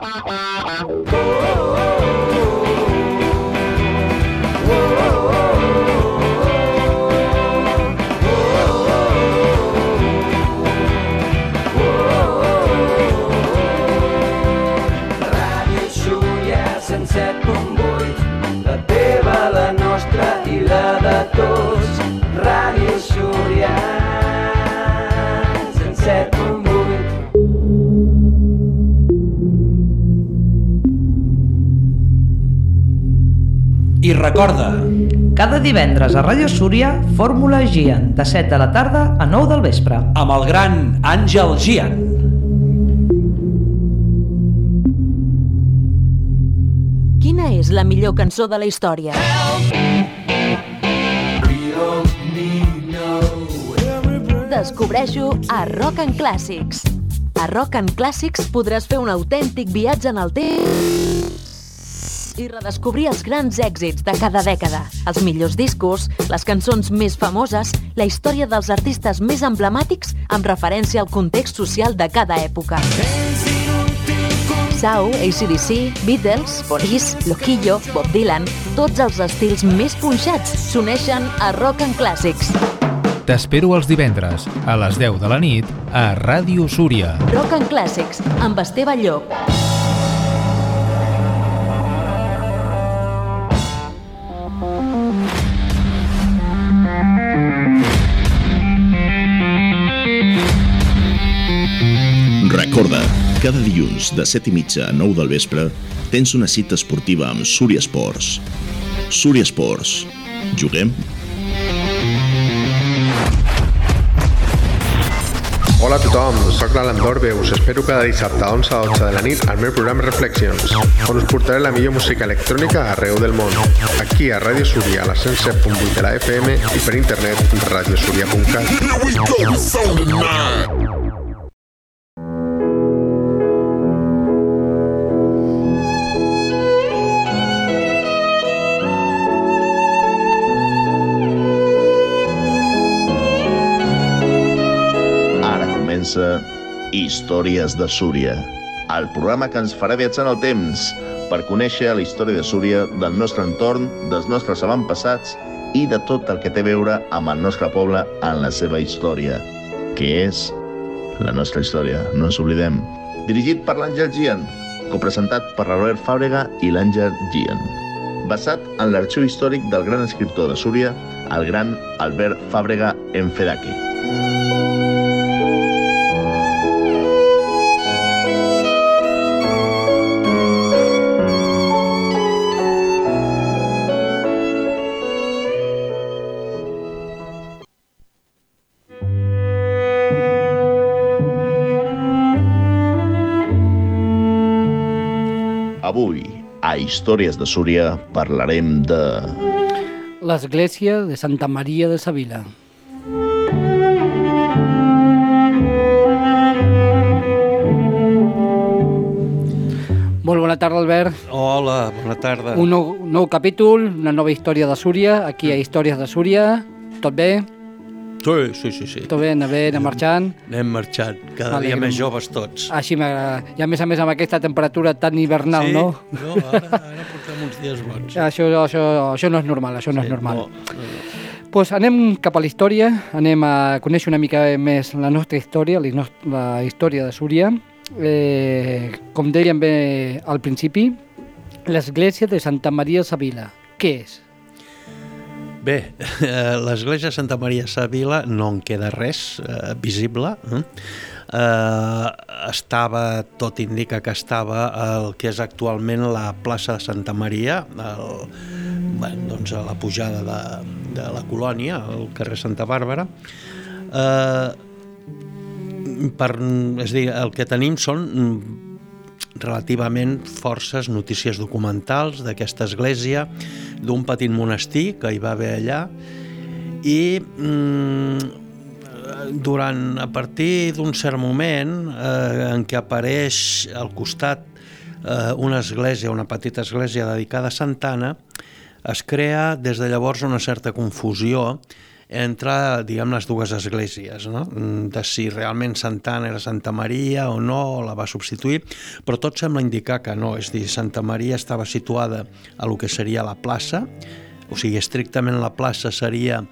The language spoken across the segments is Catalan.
Ràdio recorda, Cada divendres a Ràdio Súria, Fórmula Gian, de 7 de la tarda a 9 del vespre. amb el gran Àngel Gian. Quina és la millor cançó de la història? Descobreixo a Rock and Classics. A Rock and Classics podràs fer un autèntic viatge en el temps i redescobrir els grans èxits de cada dècada, els millors discos, les cançons més famoses, la història dels artistes més emblemàtics amb referència al context social de cada època. Sau, ACDC, Beatles, Boris, Loquillo, Bob Dylan, tots els estils més punxats s'uneixen a Rock and Classics. T'espero els divendres, a les 10 de la nit, a Ràdio Súria. Rock and Classics, amb Esteve Llop. Cada dilluns de 7 i mitja a 9 del vespre tens una cita esportiva amb Súria Esports. Súria Esports. Juguem? Hola a tothom, sóc l'Alan Dorbe, us espero cada dissabte a 11 a 12 de la nit al meu programa Reflexions, on us portaré la millor música electrònica arreu del món. Aquí a Ràdio Súria, a la 107.8 de la FM i per internet radiosuria.cat. comença Històries de Súria, el programa que ens farà viatjar en el temps per conèixer la història de Súria, del nostre entorn, dels nostres avantpassats i de tot el que té a veure amb el nostre poble en la seva història, que és la nostra història, no ens oblidem. Dirigit per l'Àngel Gian, copresentat per Robert Fàbrega i l'Àngel Gian. Basat en l'arxiu històric del gran escriptor de Súria, el gran Albert Fàbrega Enfedaki. Avui, Històries de Súria, parlarem de... L'església de Santa Maria de Savila. Molt bona tarda, Albert. Hola, bona tarda. Un nou, nou capítol, una nova història de Súria, aquí a Històries de Súria. Tot bé? Sí, sí, sí. sí. Tot bé, anem bé, anem marxant. Anem marxant, cada M'alegro dia més joves tots. Així m'agrada. I a més a més amb aquesta temperatura tan hivernal, sí? no? No, ara, ara portem uns dies bons. Això, això, això no és normal, això no és normal. No, no, no. pues anem cap a la història, anem a conèixer una mica més la nostra història, la, nos- la història de Súria. Eh, com dèiem bé al principi, l'església de Santa Maria de Savila. Què és? Bé, eh, l'església Santa Maria Savila no en queda res eh, visible. Eh? Eh, estava, tot indica que estava el que és actualment la plaça de Santa Maria, el, bueno, doncs a la pujada de, de la colònia, al carrer Santa Bàrbara. Eh, per, és dir, el que tenim són mm, relativament forces notícies documentals d'aquesta església, d'un petit monestir que hi va haver allà. I mm, durant, a partir d'un cert moment eh, en què apareix al costat eh, una església, una petita església dedicada a Santa Anna, es crea des de llavors una certa confusió entre, diguem, les dues esglésies, no? Mm, de si realment Santa Anna era Santa Maria o no, o la va substituir, però tot sembla indicar que no, és dir, Santa Maria estava situada a lo que seria la plaça, o sigui, estrictament la plaça seria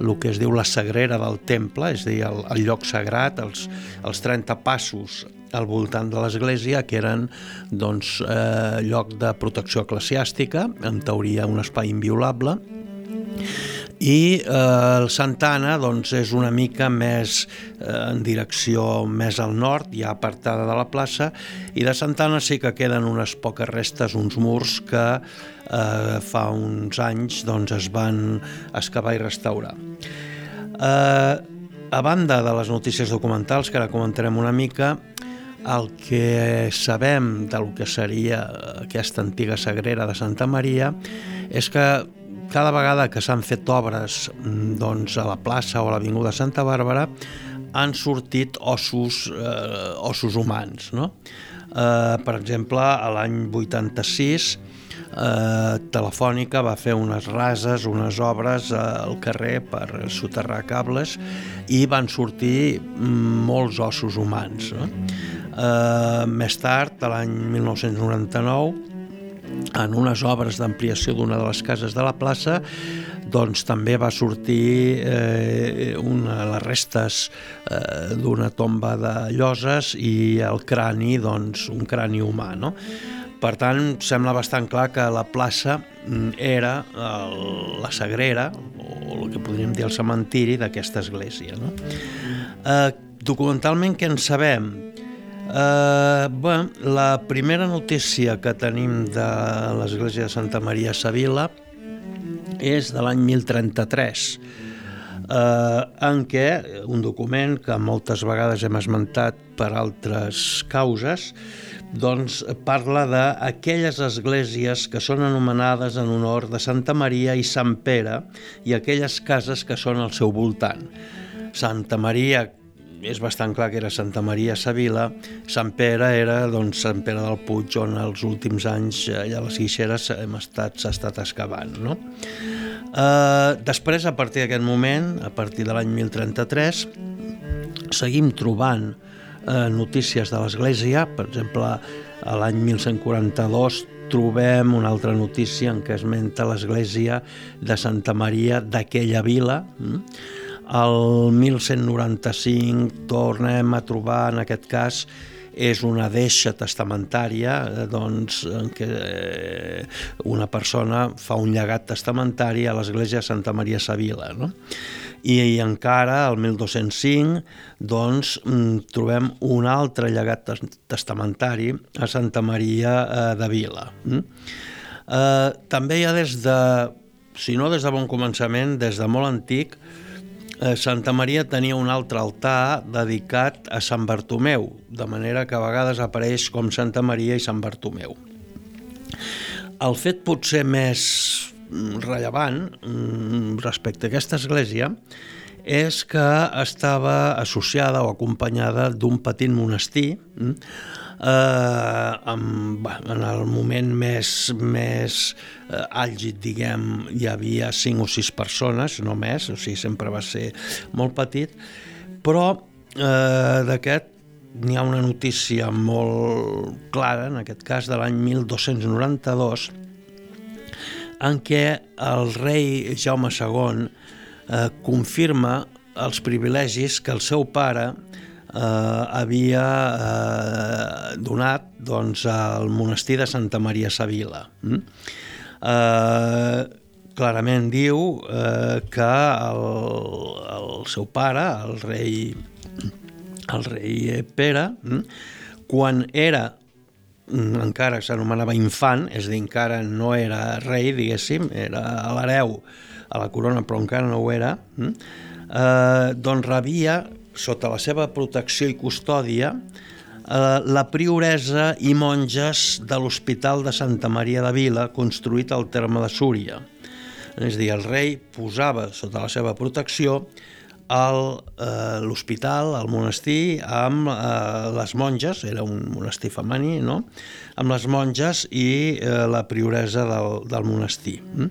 el que es diu la sagrera del temple, és a dir, el, el lloc sagrat, els, els 30 passos al voltant de l'església, que eren doncs, eh, lloc de protecció eclesiàstica, en teoria un espai inviolable, i eh, el Santana doncs, és una mica més eh, en direcció més al nord, ja apartada de la plaça, i de Santana sí que queden unes poques restes, uns murs que eh, fa uns anys doncs, es van excavar i restaurar. Eh, a banda de les notícies documentals, que ara comentarem una mica, el que sabem del que seria aquesta antiga sagrera de Santa Maria és que cada vegada que s'han fet obres mm, doncs, a la plaça o a l'Avinguda Santa Bàrbara han sortit ossos, eh, ossos humans. No? Eh, per exemple, a l'any 86 eh, Telefònica va fer unes rases, unes obres eh, al carrer per soterrar cables i van sortir mm, molts ossos humans. No? Eh, més tard, a l'any 1999, en unes obres d'ampliació d'una de les cases de la plaça doncs també va sortir eh, una, les restes eh, d'una tomba de lloses i el crani, doncs, un crani humà, no? Per tant, sembla bastant clar que la plaça mm, era el, la sagrera, o el que podríem dir el cementiri d'aquesta església. No? Eh, documentalment, què en sabem? Uh, bueno, la primera notícia que tenim de l'església de Santa Maria Savila és de l'any 1033, eh, en què un document que moltes vegades hem esmentat per altres causes, doncs parla d'aquelles esglésies que són anomenades en honor de Santa Maria i Sant Pere i aquelles cases que són al seu voltant. Santa Maria, és bastant clar que era Santa Maria Savila, Sant Pere era doncs, Sant Pere del Puig, on els últims anys allà a les Guixeres hem estat, s'ha estat excavant. No? Uh, després, a partir d'aquest moment, a partir de l'any 1033, seguim trobant uh, notícies de l'Església, per exemple, a l'any 1142 trobem una altra notícia en què esmenta l'església de Santa Maria d'aquella vila, mm? El 1195 tornem a trobar, en aquest cas, és una deixa testamentària eh, doncs, en què eh, una persona fa un llegat testamentari a l'església de Santa Maria Savila. No? I, I encara, el 1205, doncs, mm, trobem un altre llegat testamentari a Santa Maria eh, de Vila. Mm? Eh, també hi ha des de, si no des de bon començament, des de molt antic, Santa Maria tenia un altre altar dedicat a Sant Bartomeu, de manera que a vegades apareix com Santa Maria i Sant Bartomeu. El fet potser més rellevant mm, respecte a aquesta església és que estava associada o acompanyada d'un petit monestir mm, eh, amb, en el moment més, més eh, àlgid, diguem, hi havia cinc o sis persones, no més, o sigui, sempre va ser molt petit, però eh, d'aquest n'hi ha una notícia molt clara, en aquest cas de l'any 1292, en què el rei Jaume II eh, confirma els privilegis que el seu pare eh, havia eh, donat doncs, al monestir de Santa Maria Savila. Mm? Eh, clarament diu eh, que el, el seu pare, el rei, el rei Pere, mm, quan era mm, encara s'anomenava infant, és a dir, encara no era rei, diguéssim, era l'hereu a la corona, però encara no ho era, mm, eh, doncs rebia sota la seva protecció i custòdia, eh, la prioresa i monges de l'Hospital de Santa Maria de Vila, construït al terme de Súria. És a dir, el rei posava sota la seva protecció l'hospital, al monestir, amb eh, les monges, era un monestir femení, no? amb les monges i eh, la prioresa del, del monestir. Mm?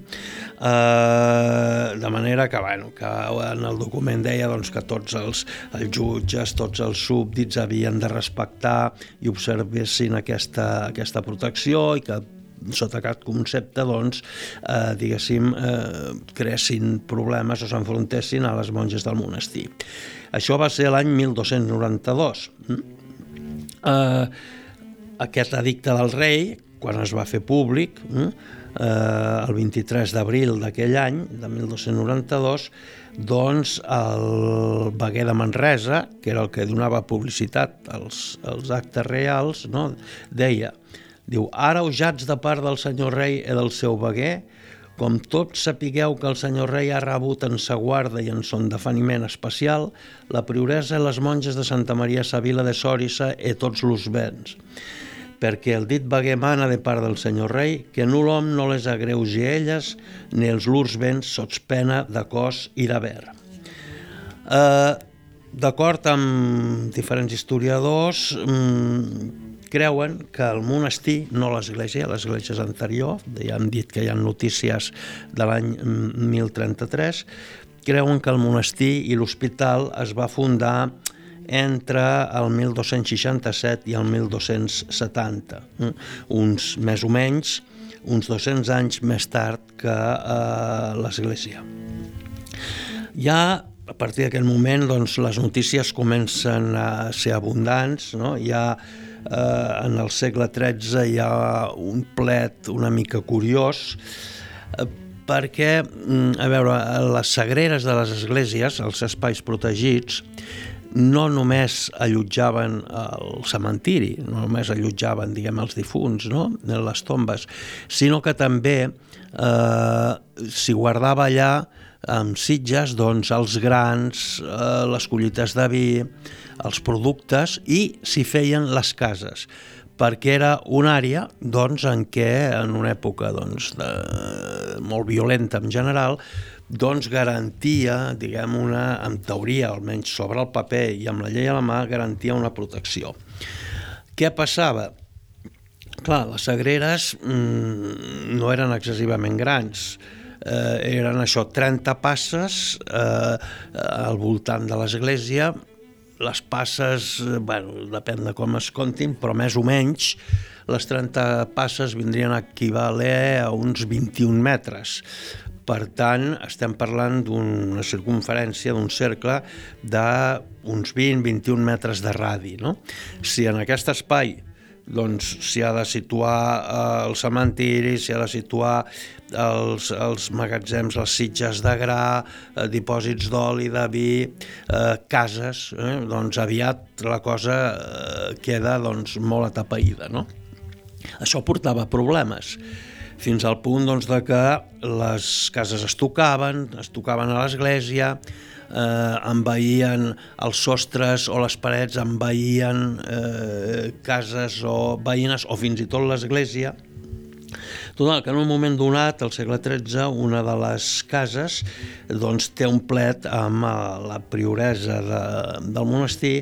Eh, de manera que, bueno, que en el document deia doncs, que tots els, els jutges, tots els súbdits havien de respectar i observessin aquesta, aquesta protecció i que sota aquest concepte, doncs, eh, diguéssim, eh, creessin problemes o s'enfrontessin a les monges del monestir. Això va ser l'any 1292. Mm? Eh, aquest edicte del rei, quan es va fer públic, eh, el 23 d'abril d'aquell any, de 1292, doncs el Beguer de Manresa, que era el que donava publicitat als, als actes reals, no? deia Diu, ara usats de part del senyor rei i del seu veguer, com tots sapigueu que el senyor rei ha rebut en sa guarda i en son defaniment especial la prioresa i les monges de Santa Maria Savila de Sòrissa i tots los béns perquè el dit veguer mana de part del senyor rei que nul hom no les agreugi elles ni els lurs béns sots pena de cos i d'haver. Eh, D'acord amb diferents historiadors, mmm, creuen que el monestir, no l'església, l'església és anterior, ja hem dit que hi ha notícies de l'any 1033, creuen que el monestir i l'hospital es va fundar entre el 1267 i el 1270, eh? uns més o menys, uns 200 anys més tard que eh, l'Església. Ja a partir d'aquest moment doncs, les notícies comencen a ser abundants, no? hi ha eh, en el segle XIII hi ha un plet una mica curiós eh, perquè, mm, a veure, les sagreres de les esglésies, els espais protegits, no només allotjaven el cementiri, no només allotjaven, diguem, els difunts, no?, les tombes, sinó que també eh, s'hi guardava allà amb sitges doncs, els grans, eh, les collites de vi, els productes i s'hi feien les cases perquè era una àrea doncs, en què, en una època doncs, de, molt violenta en general, doncs garantia, diguem, una, en teoria, almenys sobre el paper i amb la llei a la mà, garantia una protecció. Què passava? Clar, les sagreres mmm, no eren excessivament grans, eh, eren això, 30 passes eh, al voltant de l'església, les passes, eh, bueno, depèn de com es comptin, però més o menys les 30 passes vindrien a equivaler a uns 21 metres. Per tant, estem parlant d'una circunferència, d'un cercle d'uns 20-21 metres de radi. No? Si en aquest espai doncs s'hi ha de situar eh, el cementiri, s'hi ha de situar els, els magatzems, les sitges de gra, eh, dipòsits d'oli, de vi, eh, cases, eh, doncs aviat la cosa eh, queda doncs, molt atapeïda. No? Això portava problemes fins al punt doncs, de que les cases es tocaven, es tocaven a l'església, eh, envaïen els sostres o les parets, envaïen eh, cases o veïnes o fins i tot l'església. Total, que en un moment donat, al segle XIII, una de les cases doncs, té un plet amb eh, la prioresa de, del monestir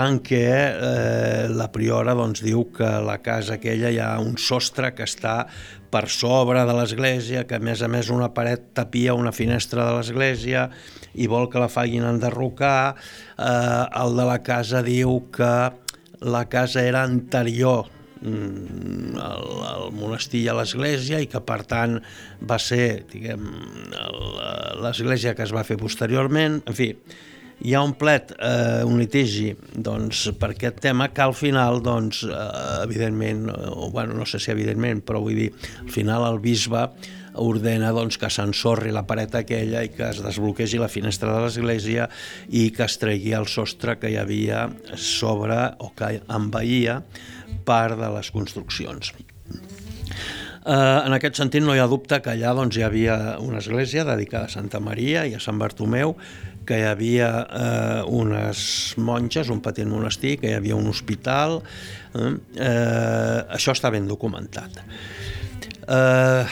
en què eh, la priora doncs, diu que la casa aquella hi ha un sostre que està per sobre de l'església, que a més a més una paret tapia una finestra de l'església i vol que la facin enderrocar. Eh, el de la casa diu que la casa era anterior al, al monestir i a l'església i que per tant va ser diguem l'església que es va fer posteriorment. En fi, hi ha un plet, eh, un litigi doncs, per aquest tema que al final, doncs, eh, evidentment, o, bueno, no sé si evidentment, però vull dir, al final el bisbe ordena doncs, que s'ensorri la paret aquella i que es desbloquegi la finestra de l'església i que es tregui el sostre que hi havia sobre o que envaïa part de les construccions. Eh, en aquest sentit no hi ha dubte que allà doncs, hi havia una església dedicada a Santa Maria i a Sant Bartomeu que hi havia eh, unes monges, un petit monestir, que hi havia un hospital, eh, eh, això està ben documentat. Eh,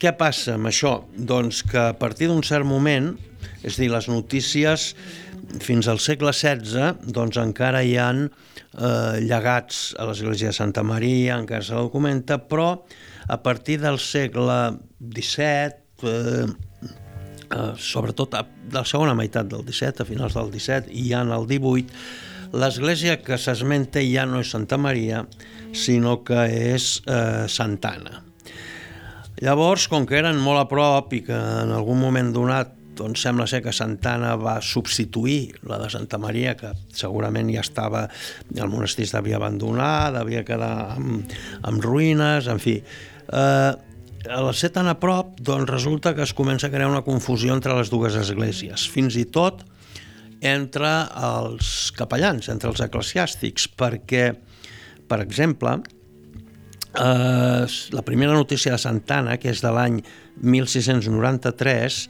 què passa amb això? Doncs que a partir d'un cert moment És dir, les notícies fins al segle XVI doncs encara hi han eh, llegats a l'església de Santa Maria, encara se documenta, però a partir del segle XVII, eh, eh, sobretot a, de la segona meitat del XVII, a finals del XVII i ja en el XVIII, l'església que s'esmenta ja no és Santa Maria, sinó que és eh, Santana. Llavors, com que eren molt a prop i que en algun moment donat doncs sembla ser que Santana va substituir la de Santa Maria, que segurament ja estava, el monestir s'havia abandonat, havia quedat amb, amb ruïnes, en fi. Eh, al ser tan a prop, doncs resulta que es comença a crear una confusió entre les dues esglésies, fins i tot entre els capellans, entre els eclesiàstics, perquè, per exemple, eh, la primera notícia de Santana, que és de l'any 1693,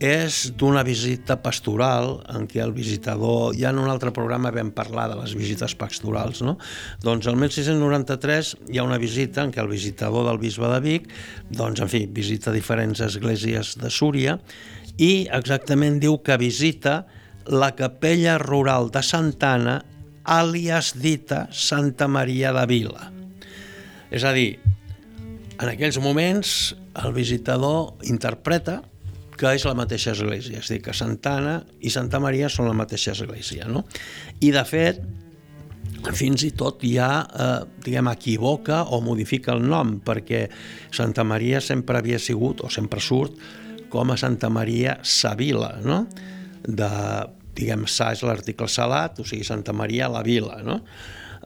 és d'una visita pastoral en què el visitador, ja en un altre programa vam parlar de les visites pastorals, no? doncs el 1693 hi ha una visita en què el visitador del bisbe de Vic, doncs en fi, visita diferents esglésies de Súria i exactament diu que visita la capella rural de Santana, àlies dita Santa Maria de Vila. És a dir, en aquells moments el visitador interpreta que és la mateixa església, és a dir, que Santana i Santa Maria són la mateixa església, no? I, de fet, fins i tot ja, eh, diguem, equivoca o modifica el nom, perquè Santa Maria sempre havia sigut, o sempre surt, com a Santa Maria Savila, no? De, diguem, Sa és l'article salat, o sigui, Santa Maria la Vila, no?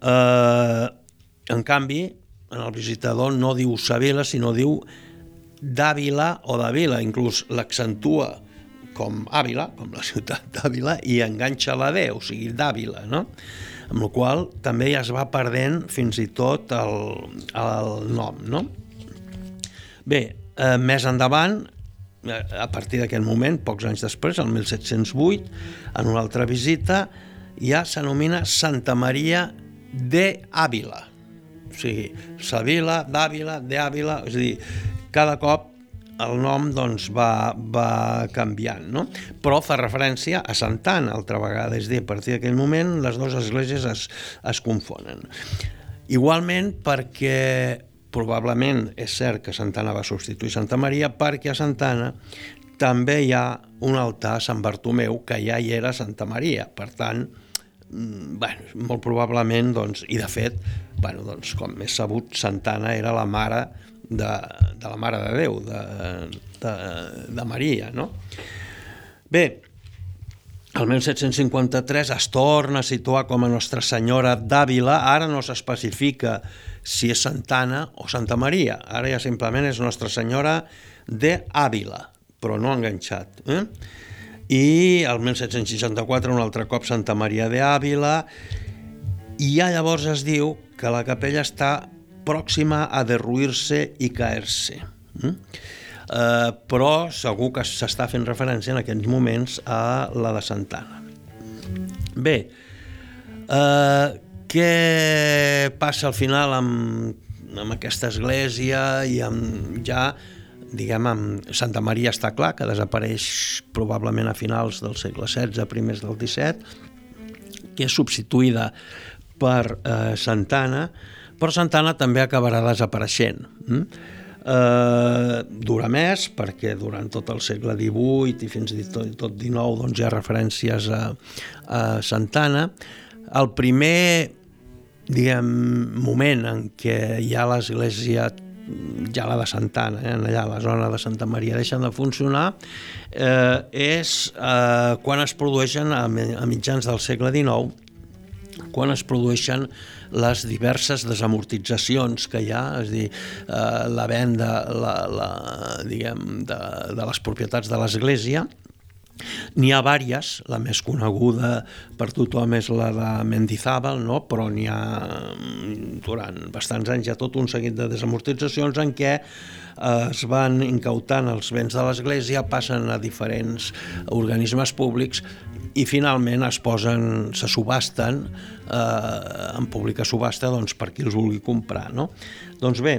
Eh, en canvi, en el visitador no diu Savila, sinó diu d'Àvila o d'Àvila, inclús l'accentua com Àvila, com la ciutat d'Àvila, i enganxa la D, o sigui, d'Àvila, no? Amb la qual també ja es va perdent fins i tot el, el nom, no? Bé, eh, més endavant, eh, a partir d'aquest moment, pocs anys després, el 1708, en una altra visita, ja s'anomena Santa Maria de Àvila. O sigui, Savila, d'Àvila, d'Àvila, és a dir, cada cop el nom doncs, va, va canviant, no? però fa referència a Santana altra vegada, és a dir, a partir d'aquell moment les dues esglésies es, es confonen. Igualment perquè probablement és cert que Santana va substituir Santa Maria perquè a Santana també hi ha un altar a Sant Bartomeu que ja hi era Santa Maria, per tant, bueno, molt probablement, doncs, i de fet, bueno, doncs, com més sabut, Santana era la mare de, de la Mare de Déu, de, de, de Maria, no? Bé, el 1753 es torna a situar com a Nostra Senyora d'Àvila, ara no s'especifica si és Santana o Santa Maria, ara ja simplement és Nostra Senyora d'Àvila, però no enganxat. Eh? I el 1764 un altre cop Santa Maria d'Àvila, i ja llavors es diu que la capella està pròxima a derruir-se i caer-se. Mm? Uh, però segur que s'està fent referència en aquests moments a la de Santana. Bé, uh, què passa al final amb, amb aquesta església i amb ja diguem, amb Santa Maria està clar que desapareix probablement a finals del segle XVI, primers del XVII, que és substituïda per eh, Santana, però Santana també acabarà desapareixent. Mm? Eh, dura més perquè durant tot el segle XVIII i fins i tot, tot XIX doncs, hi ha referències a, a Santana. El primer diguem, moment en què ha l'església ja la de Santana, eh, allà a la zona de Santa Maria, deixen de funcionar, eh, és eh, quan es produeixen a, a mitjans del segle XIX quan es produeixen les diverses desamortitzacions que hi ha, és a dir, eh, la venda la, la, diguem, de, de les propietats de l'Església, N'hi ha vàries, la més coneguda per tothom és la de Mendizábal, no? però n'hi ha durant bastants anys ha tot un seguit de desamortitzacions en què eh, es van incautant els béns de l'Església, passen a diferents organismes públics i finalment es posen, se subasten eh, en pública subhasta doncs, per qui els vulgui comprar. No? Doncs bé,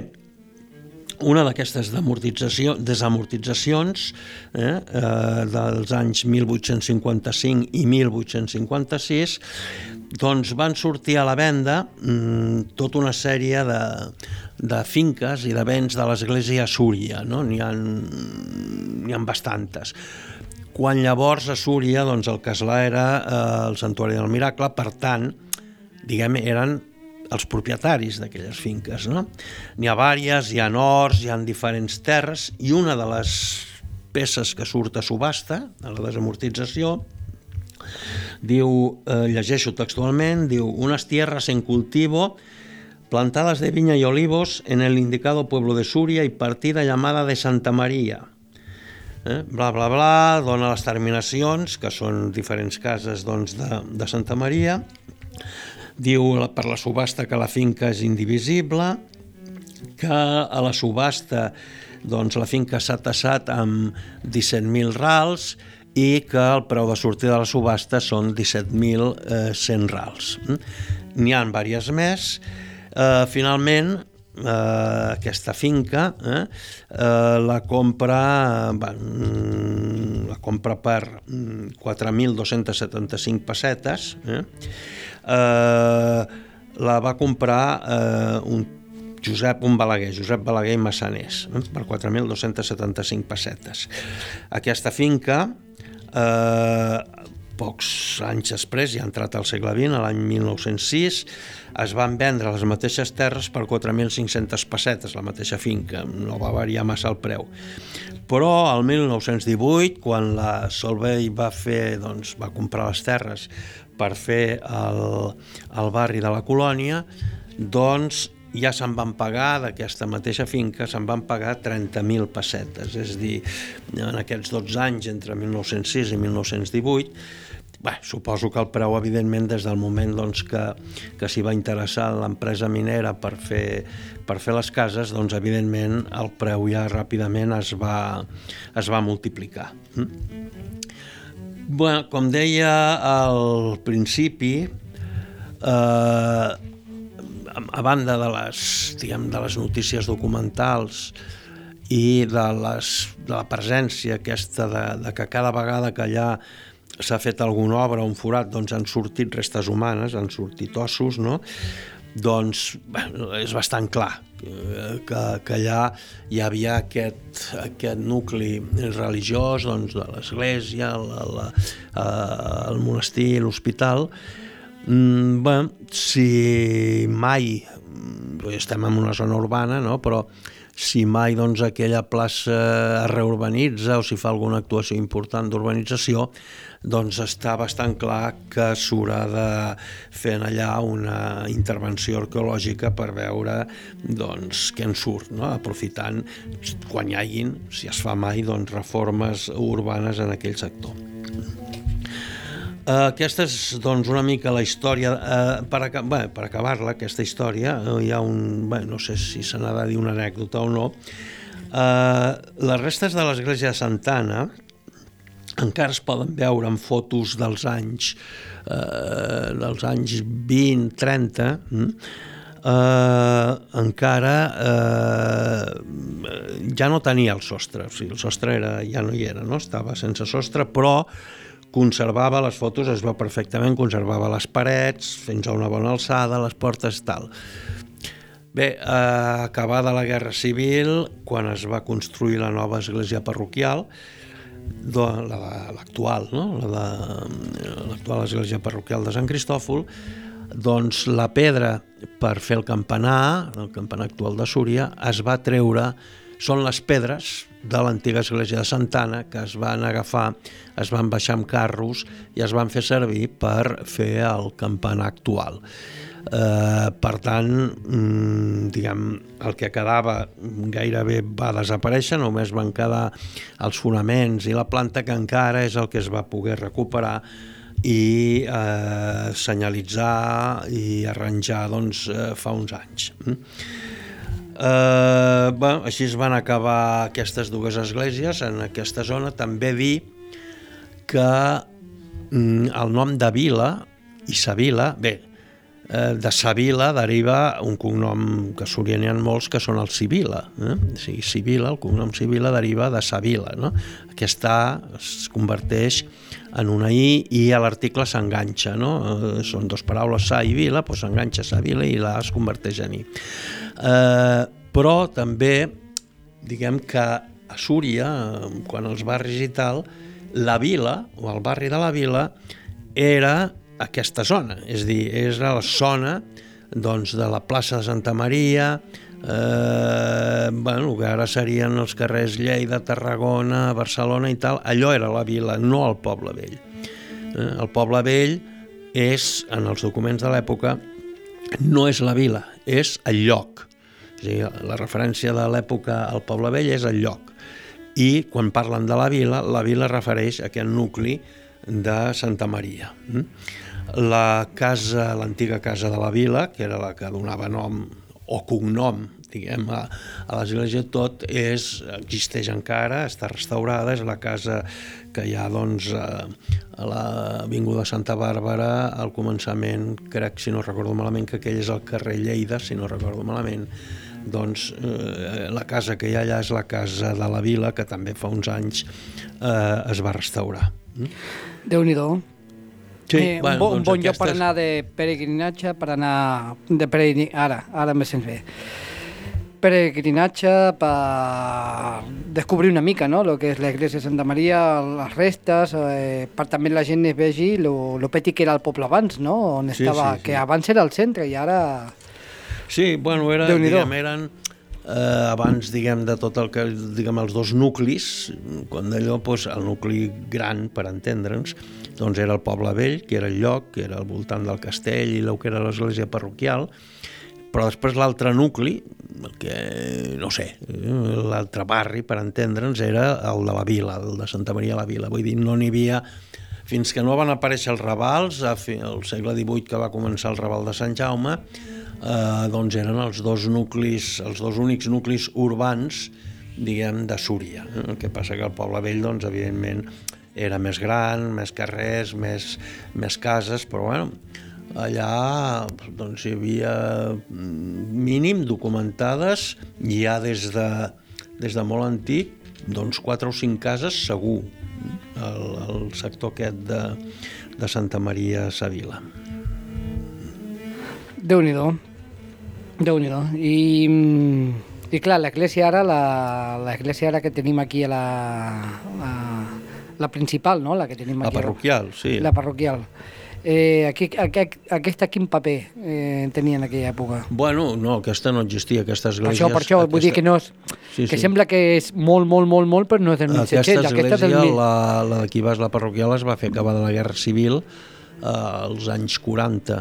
una d'aquestes desamortitzacions eh, eh, dels anys 1855 i 1856 doncs van sortir a la venda mm, tota una sèrie de, de finques i de béns de l'església Súria, no? n'hi ha, ha bastantes. Quan llavors a Súria doncs, el castlà era eh, el Santuari del Miracle, per tant, diguem, eren els propietaris d'aquelles finques. No? N'hi ha vàries, hi ha horts, hi ha diferents terres, i una de les peces que surt a subhasta, a la desamortització, diu, eh, llegeixo textualment, diu, unas tierras en cultivo plantadas de viña y olivos en el indicado pueblo de Suria y partida llamada de Santa María. Eh? Bla, bla, bla, dona les terminacions, que són diferents cases doncs, de, de Santa Maria, Diu per la subhasta que la finca és indivisible, que a la subhasta doncs, la finca s'ha tassat amb 17.000 rals i que el preu de sortida de la subhasta són 17.100 rals. N'hi ha diverses més. Eh, finalment, eh, aquesta finca eh, eh, la compra eh, la compra per 4.275 mm, pessetes eh, eh, la va comprar eh, un Josep, un Balaguer, Josep Balaguer i Massaners, eh, per 4.275 pessetes. Aquesta finca, eh, pocs anys després, ja ha entrat al segle XX, l'any 1906, es van vendre les mateixes terres per 4.500 pessetes, la mateixa finca, no va variar massa el preu. Però el 1918, quan la Solvay va fer, doncs, va comprar les terres per fer el, el barri de la colònia, doncs ja se'n van pagar d'aquesta mateixa finca, se'n van pagar 30.000 pessetes. És a dir, en aquests 12 anys, entre 1906 i 1918, Bé, suposo que el preu, evidentment, des del moment doncs, que, que s'hi va interessar l'empresa minera per fer, per fer les cases, doncs, evidentment, el preu ja ràpidament es va, es va multiplicar. Mm? Bueno, com deia al principi, eh, a banda de les, diguem, de les notícies documentals i de, les, de la presència aquesta de, de que cada vegada que allà s'ha fet alguna obra o un forat doncs han sortit restes humanes, han sortit ossos, no? Doncs bueno, és bastant clar que, que allà hi havia aquest, aquest nucli religiós doncs, de l'església, eh, el monestir, l'hospital. Mm, bé, si mai, estem en una zona urbana, no? però si mai doncs, aquella plaça es reurbanitza o si fa alguna actuació important d'urbanització, doncs està bastant clar que s'haurà de fer allà una intervenció arqueològica per veure doncs, què en surt, no? aprofitant quan hi hagin, si es fa mai, doncs, reformes urbanes en aquell sector. Aquesta és doncs, una mica la història, uh, per, aca bé, per acabar-la, aquesta història, uh, hi ha un, bé, no sé si se n'ha de dir una anècdota o no, uh, les restes de l'església de Santana encara es poden veure en fotos dels anys, uh, dels anys 20, 30, mm? Uh, encara uh, ja no tenia el sostre, o sigui, el sostre era, ja no hi era, no? estava sense sostre, però conservava les fotos, es veu perfectament, conservava les parets, fins a una bona alçada, les portes, tal. Bé, eh, acabada la Guerra Civil, quan es va construir la nova església parroquial, l'actual, no? l'actual església parroquial de Sant Cristòfol, doncs la pedra per fer el campanar, el campanar actual de Súria, es va treure són les pedres de l'antiga església de Santana que es van agafar, es van baixar amb carros i es van fer servir per fer el campanar actual. Eh, per tant, mm, diguem, el que quedava gairebé va desaparèixer, només van quedar els fonaments i la planta que encara és el que es va poder recuperar i eh, senyalitzar i arranjar doncs, eh, fa uns anys. Mm? Eh, bueno, així es van acabar aquestes dues esglésies en aquesta zona. També dir que mm, el nom de vila i sa vila, bé, eh, de Savila deriva un cognom que ha molts que són el Sibila. Eh? O sigui, Sibila, el cognom Sibila deriva de Savila. No? Aquesta es converteix en una I i a l'article s'enganxa. No? Eh, són dos paraules, Sa i Vila, doncs s'enganxa Savila i la es converteix en I. Eh, però també diguem que a Súria, quan els barris i tal, la vila, o el barri de la vila, era aquesta zona, és a dir, és la zona doncs, de la plaça de Santa Maria, eh, bueno, que ara serien els carrers Lleida, Tarragona, Barcelona i tal, allò era la vila, no el poble vell. Eh, el poble vell és, en els documents de l'època, no és la vila, és el lloc. O sigui, la referència de l'època al poble vell és el lloc. I quan parlen de la vila, la vila refereix a aquest nucli de Santa Maria. Mm? La casa, l'antiga casa de la vila, que era la que donava nom o cognom diguem, a, a l'església tot és, existeix encara, està restaurada, és la casa que hi ha doncs, a l'Avinguda Santa Bàrbara, al començament, crec, si no recordo malament, que aquell és el carrer Lleida, si no recordo malament, doncs eh, la casa que hi ha allà és la casa de la vila, que també fa uns anys eh, es va restaurar. Mm? Déu-n'hi-do. Sí, eh, un, bon, un bon lloc per anar de peregrinatge, per anar de peregrin... Ara, ara me sents bé. Peregrinatge per descobrir una mica, no?, el que és l'església de Santa Maria, les restes, eh, per també la gent es vegi lo petit que era el poble abans, no?, on Sí, estava, sí, sí. que abans era el centre i ara... Sí, bueno, era, diguem, eren eh, abans, diguem, de tot el que, diguem, els dos nuclis, quan d'allò, doncs, el nucli gran, per entendre'ns, doncs era el poble vell, que era el lloc, que era al voltant del castell i el que era l'església parroquial, però després l'altre nucli, el que, no sé, l'altre barri, per entendre'ns, era el de la vila, el de Santa Maria la Vila. Vull dir, no n'hi havia fins que no van aparèixer els ravals, al segle XVIII que va començar el raval de Sant Jaume, eh, doncs eren els dos nuclis, els dos únics nuclis urbans, diguem, de Súria. eh? El que passa que el poble vell, doncs, evidentment, era més gran, més carrers, més, més cases, però bueno, allà doncs, hi havia mm, mínim documentades ja des de, des de molt antic doncs quatre o cinc cases segur al, al sector aquest de, de Santa Maria Savila. Déu-n'hi-do. Déu-n'hi-do. I, mm, I clar, l'església ara, la, l'església ara que tenim aquí a la, la, la principal, no? La que tenim La aquí. a- parroquial, sí. La parroquial. Eh, aquí, aquí, aquesta quin paper eh, tenia en aquella època? Bueno, no, aquesta no existia, aquesta Per església... això, per això, vull dir que no és... Sí, que sí. sembla que és molt, molt, molt, molt, però no és del 1700. Aquesta església, és del la, la d'aquí vas, la parroquial, es va fer acabar de la Guerra Civil eh, als anys 40.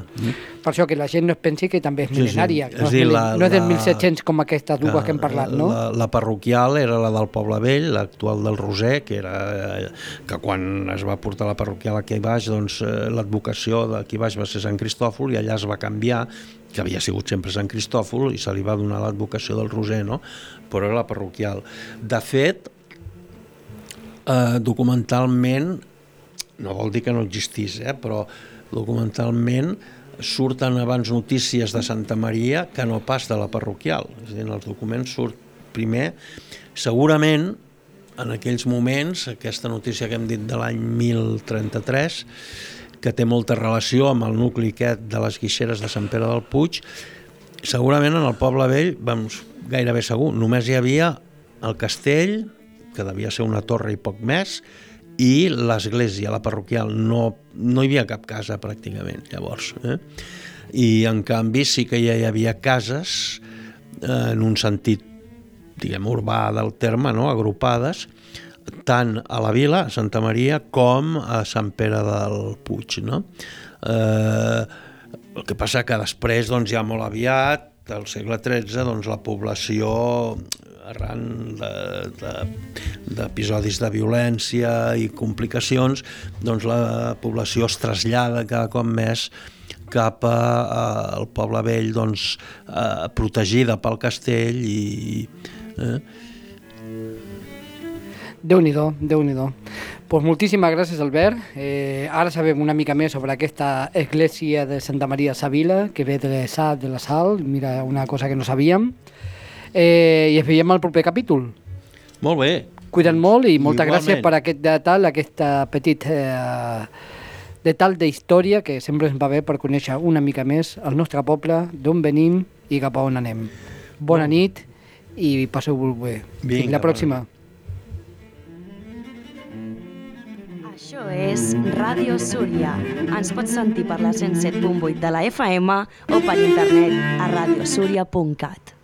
Per això que la gent no es pensi que també és Sí, sí. mil·lenària, És no, és, dir, mil·, la- no és del la- 1700 com aquestes dues que hem parlat, no? La, la parroquial era la del Poble Vell, l'actual del Roser, que era eh, que quan es va portar la parroquial aquí baix, doncs eh, l'advocació d'aquí baix va ser Sant Cristòfol i allà es va canviar, que havia sigut sempre Sant Cristòfol, i se li va donar l'advocació del Roser, no? però era la parroquial. De fet, eh, documentalment, no vol dir que no existís, eh, però documentalment surten abans notícies de Santa Maria que no pas de la parroquial. És a dir, en els documents surt primer, segurament, en aquells moments, aquesta notícia que hem dit de l'any 1033, que té molta relació amb el nucli aquest de les guixeres de Sant Pere del Puig, segurament en el poble vell, vamos, gairebé segur, només hi havia el castell, que devia ser una torre i poc més, i l'església, la parroquial. No, no hi havia cap casa, pràcticament, llavors. Eh? I, en canvi, sí que ja hi havia cases eh, en un sentit, diguem, urbà del terme, no? agrupades, tant a la vila, a Santa Maria, com a Sant Pere del Puig. No? Eh, el que passa que després, doncs, ja molt aviat, al segle XIII, doncs, la població arran d'episodis de, de, de violència i complicacions, doncs la població es trasllada cada cop més cap a, a, al poble vell doncs, eh, protegida pel castell i, eh, Déu-n'hi-do, déu nhi déu Pues moltíssimes gràcies, Albert. Eh, ara sabem una mica més sobre aquesta església de Santa Maria Savila, que ve de Sal, de la Sal, mira, una cosa que no sabíem. Eh, I ens veiem al proper capítol. Molt bé. Cuida't molt i moltes Igualment. gràcies per aquest detall, aquesta petit eh, detall d'història que sempre ens va bé per conèixer una mica més el nostre poble, d'on venim i cap a on anem. Bona nit i passeu-vos bé. Fins Vinga, la pròxima. Això és Ràdio Súria. Ens pots sentir per la 107.8 de la FM o per internet a radiosúria.cat.